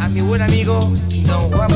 a mi buen amigo Don Juan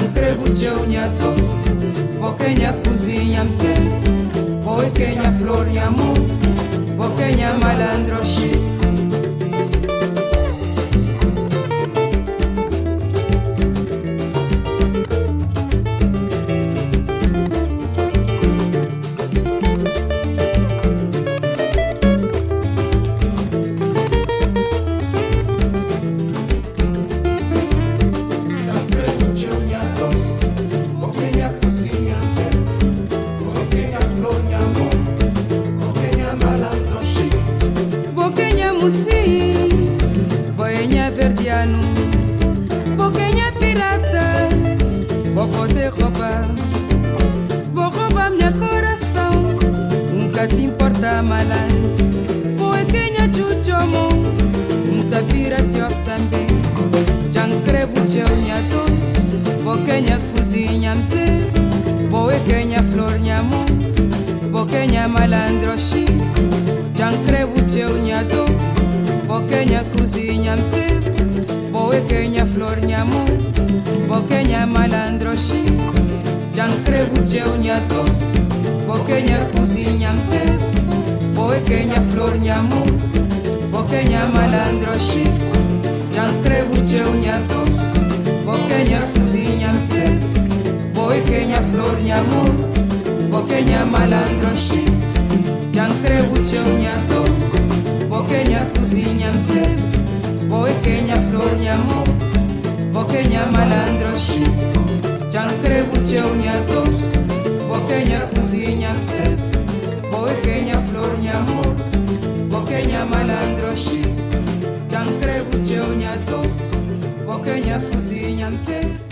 Antrebuceu-ne atos, Boquenha cozinha mse, Boquenha flor nyamu, Boquenha malandroshi. sășitcu, ne-ar trebuce unea tos, bochenia cuzinea țet, bochenia flornia mor, bochenia malandroșit. Bokenya malandro shi Chankre buche unyatos Bokenya kuzinya mse Bokenya flor nyamo Bokenya malandro shi Walk in your cozy and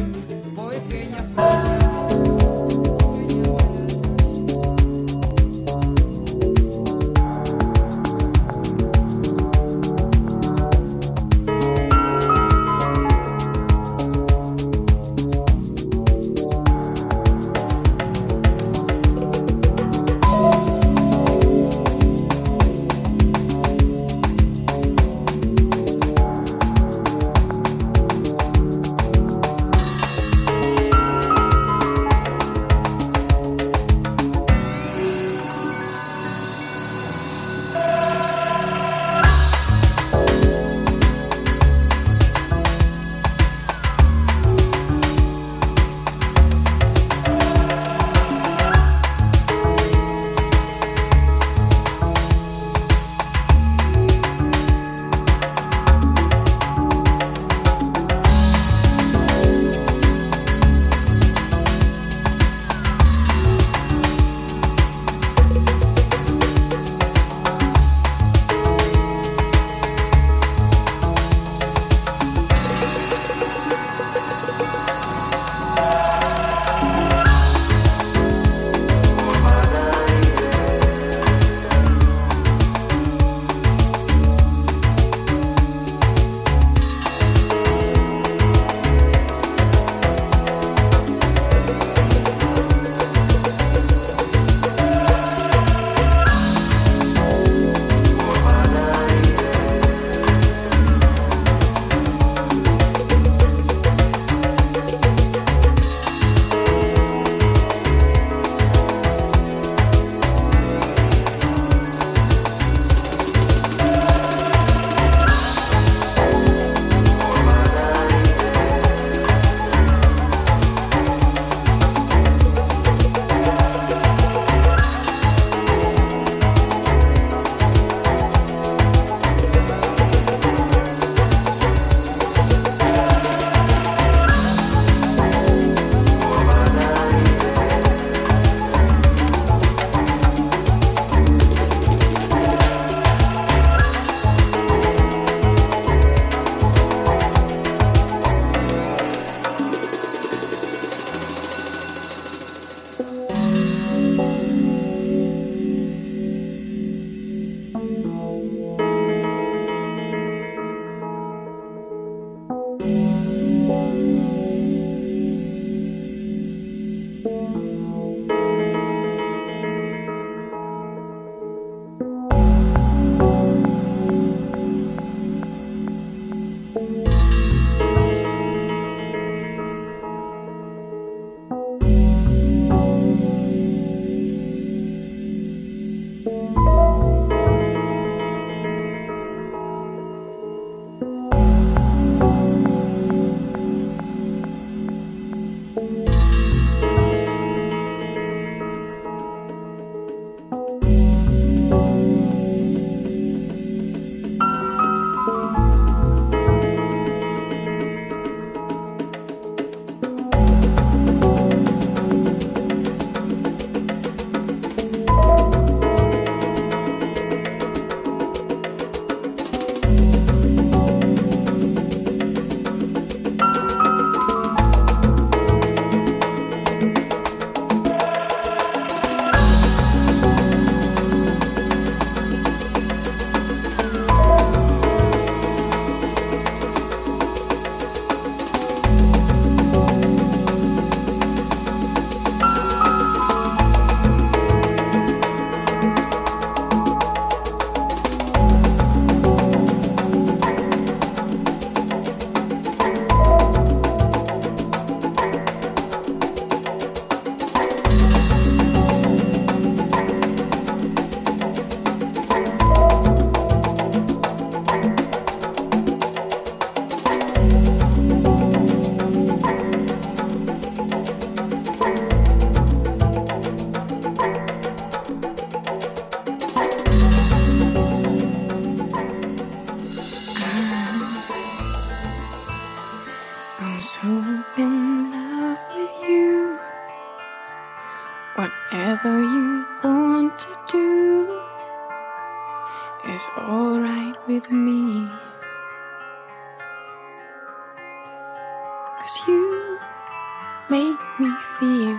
make me feel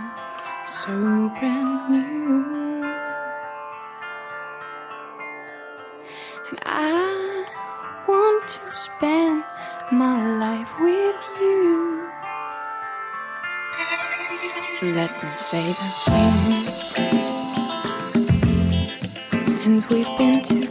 so brand new. And I want to spend my life with you. Let me say that since, since we've been together.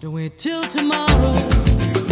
Don't wait till tomorrow.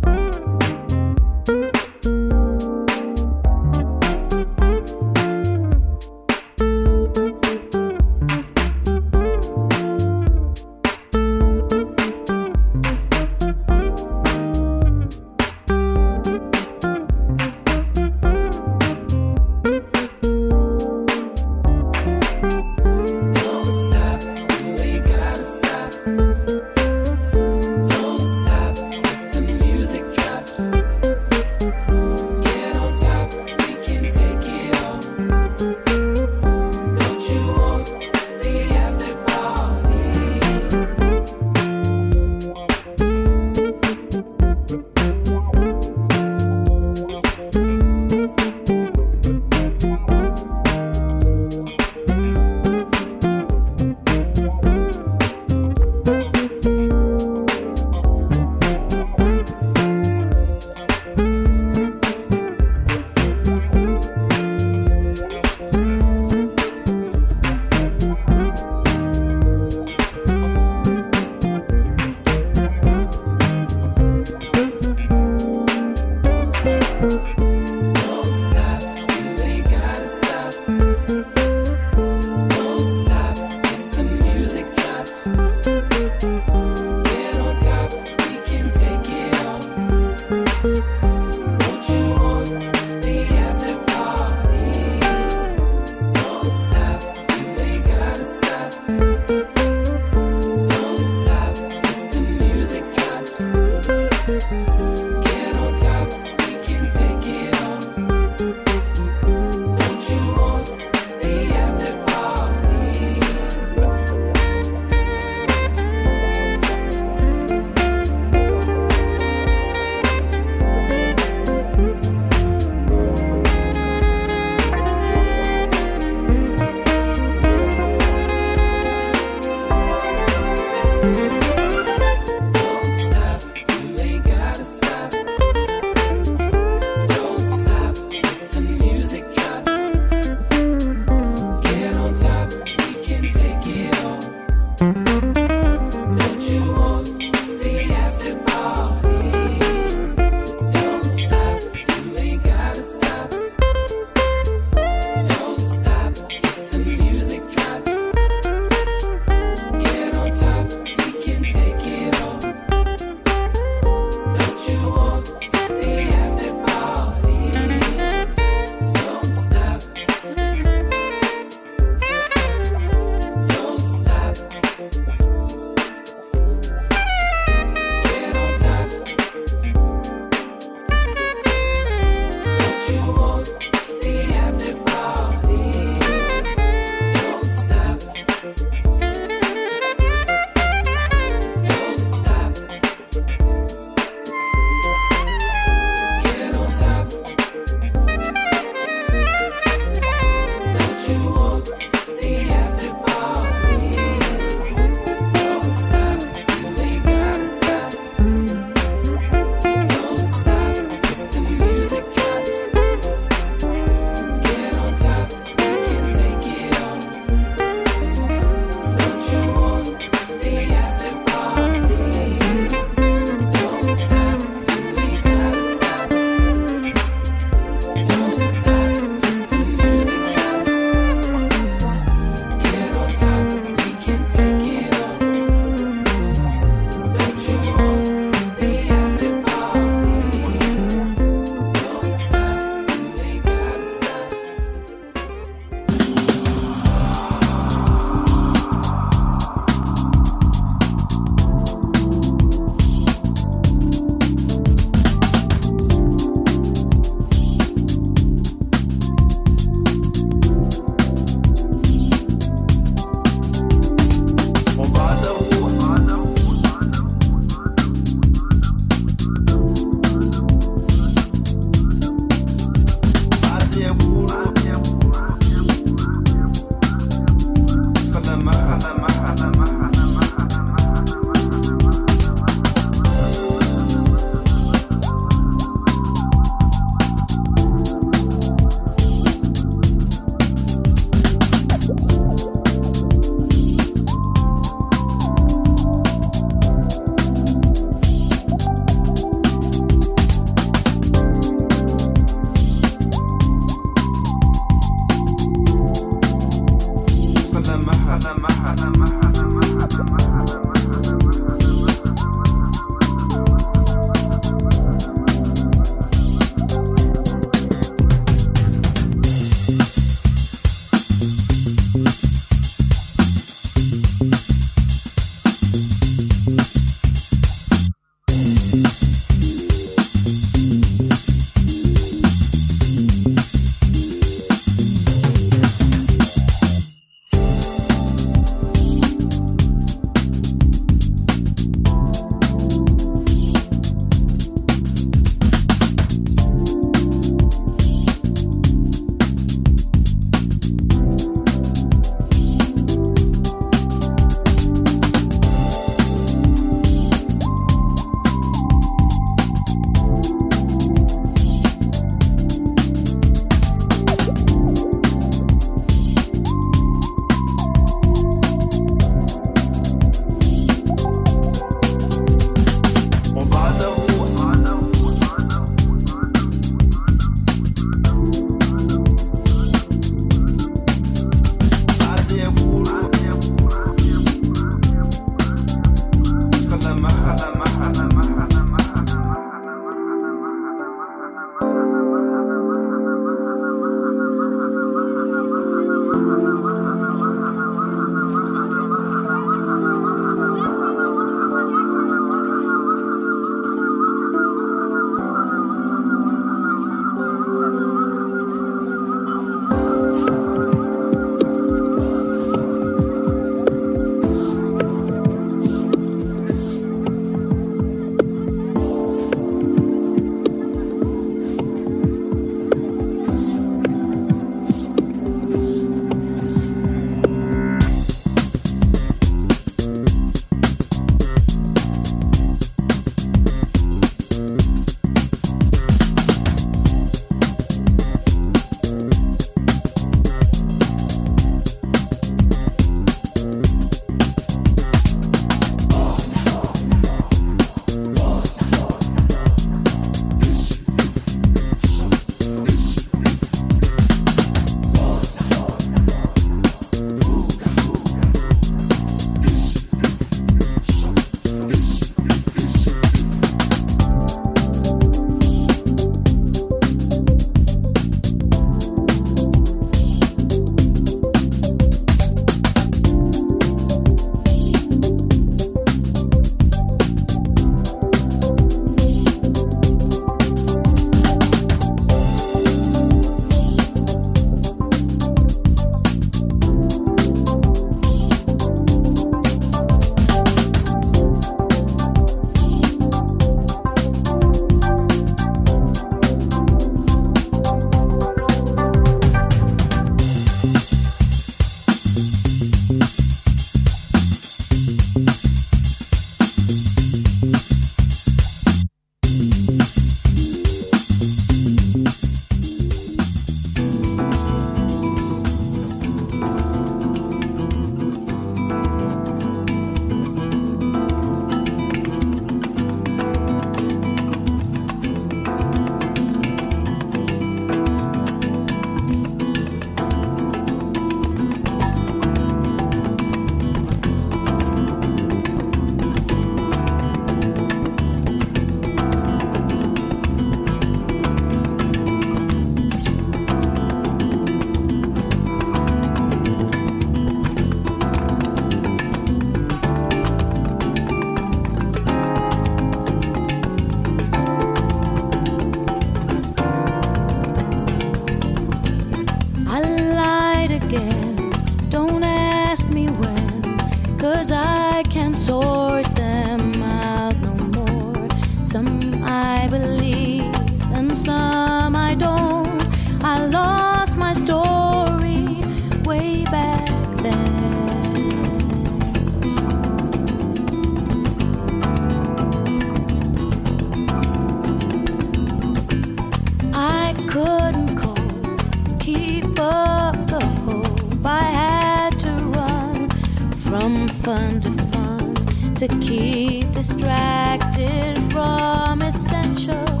Keep distracted from essentials.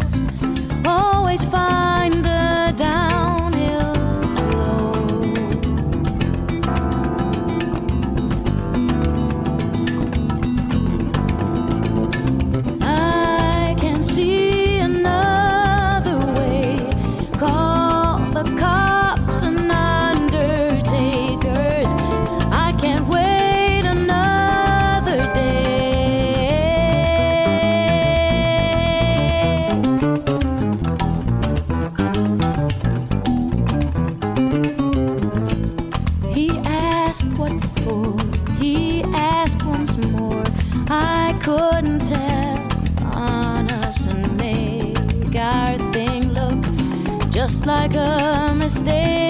A mistake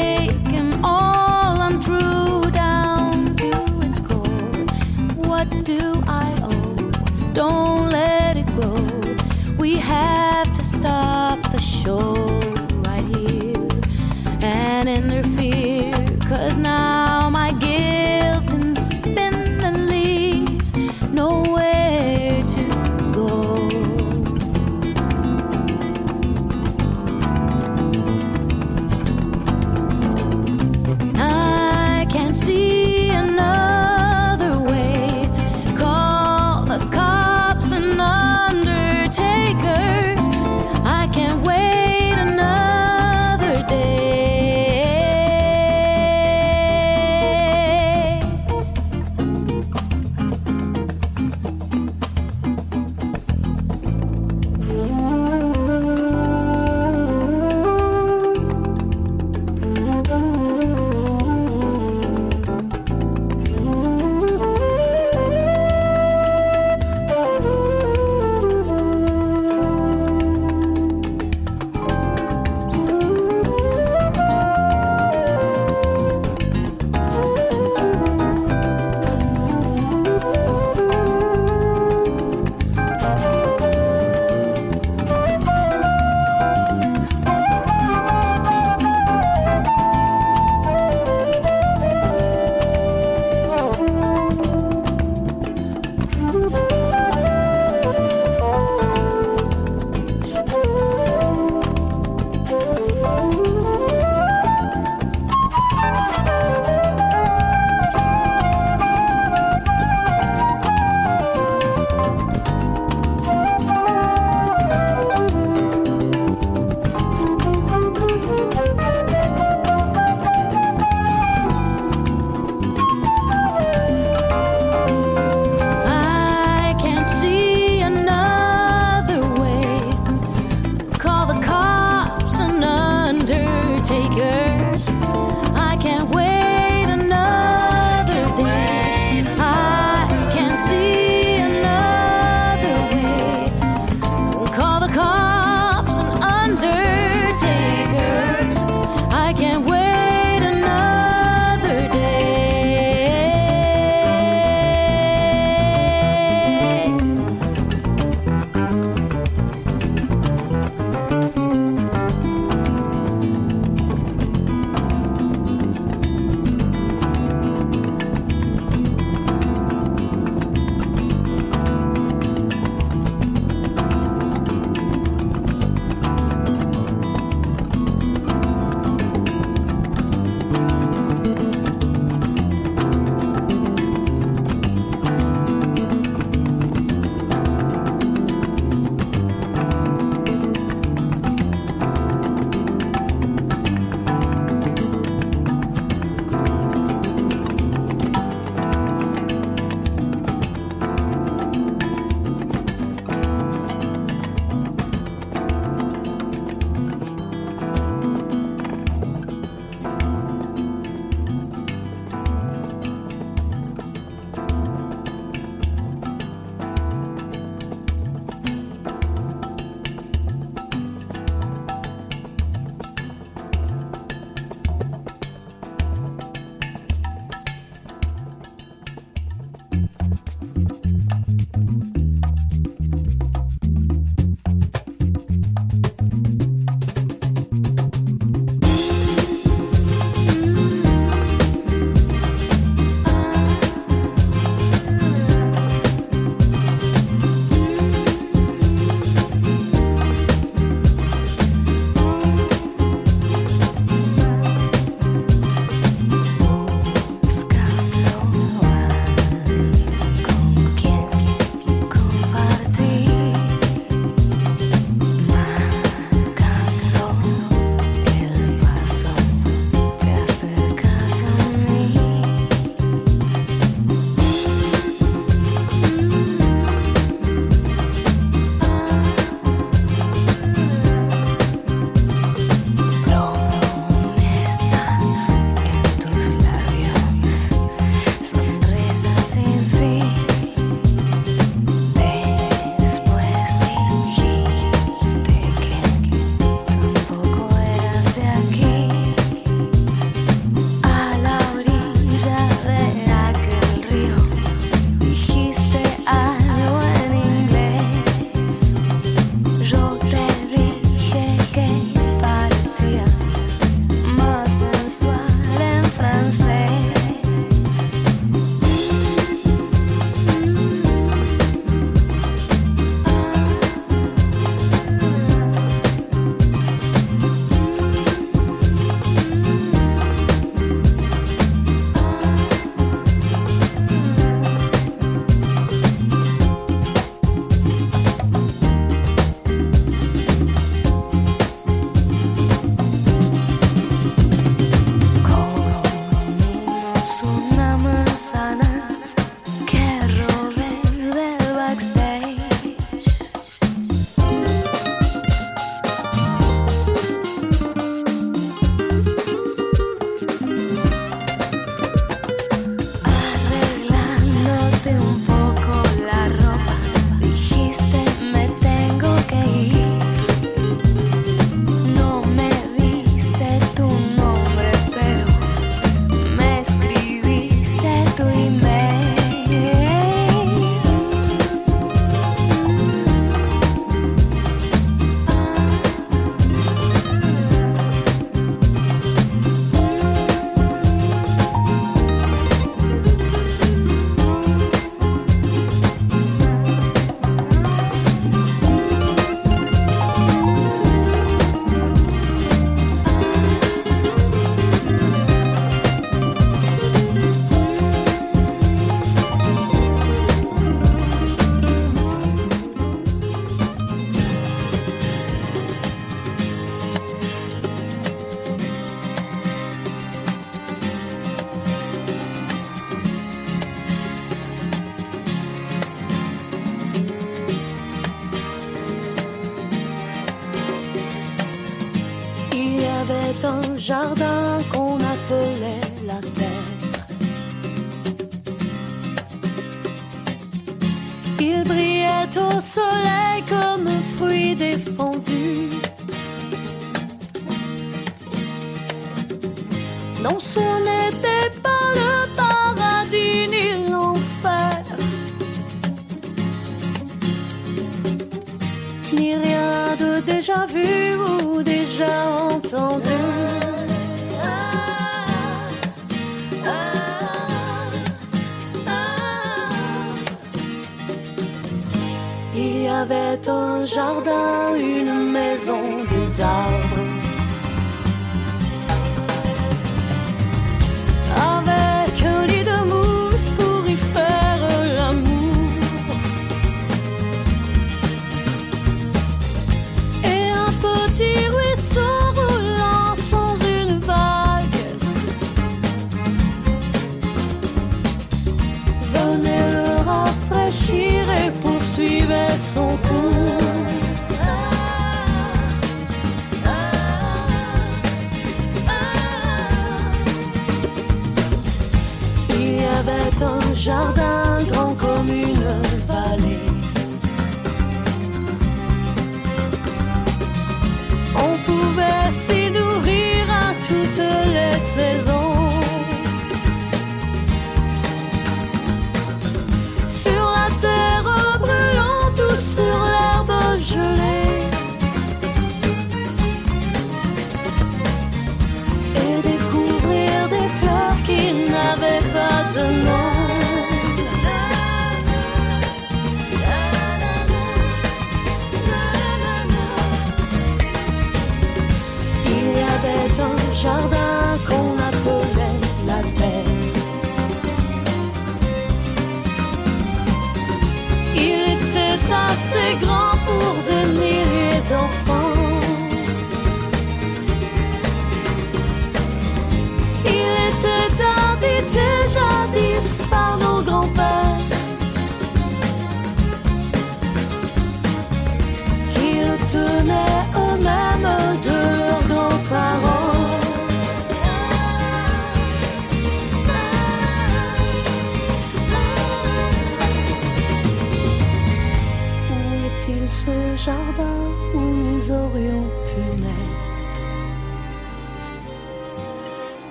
joga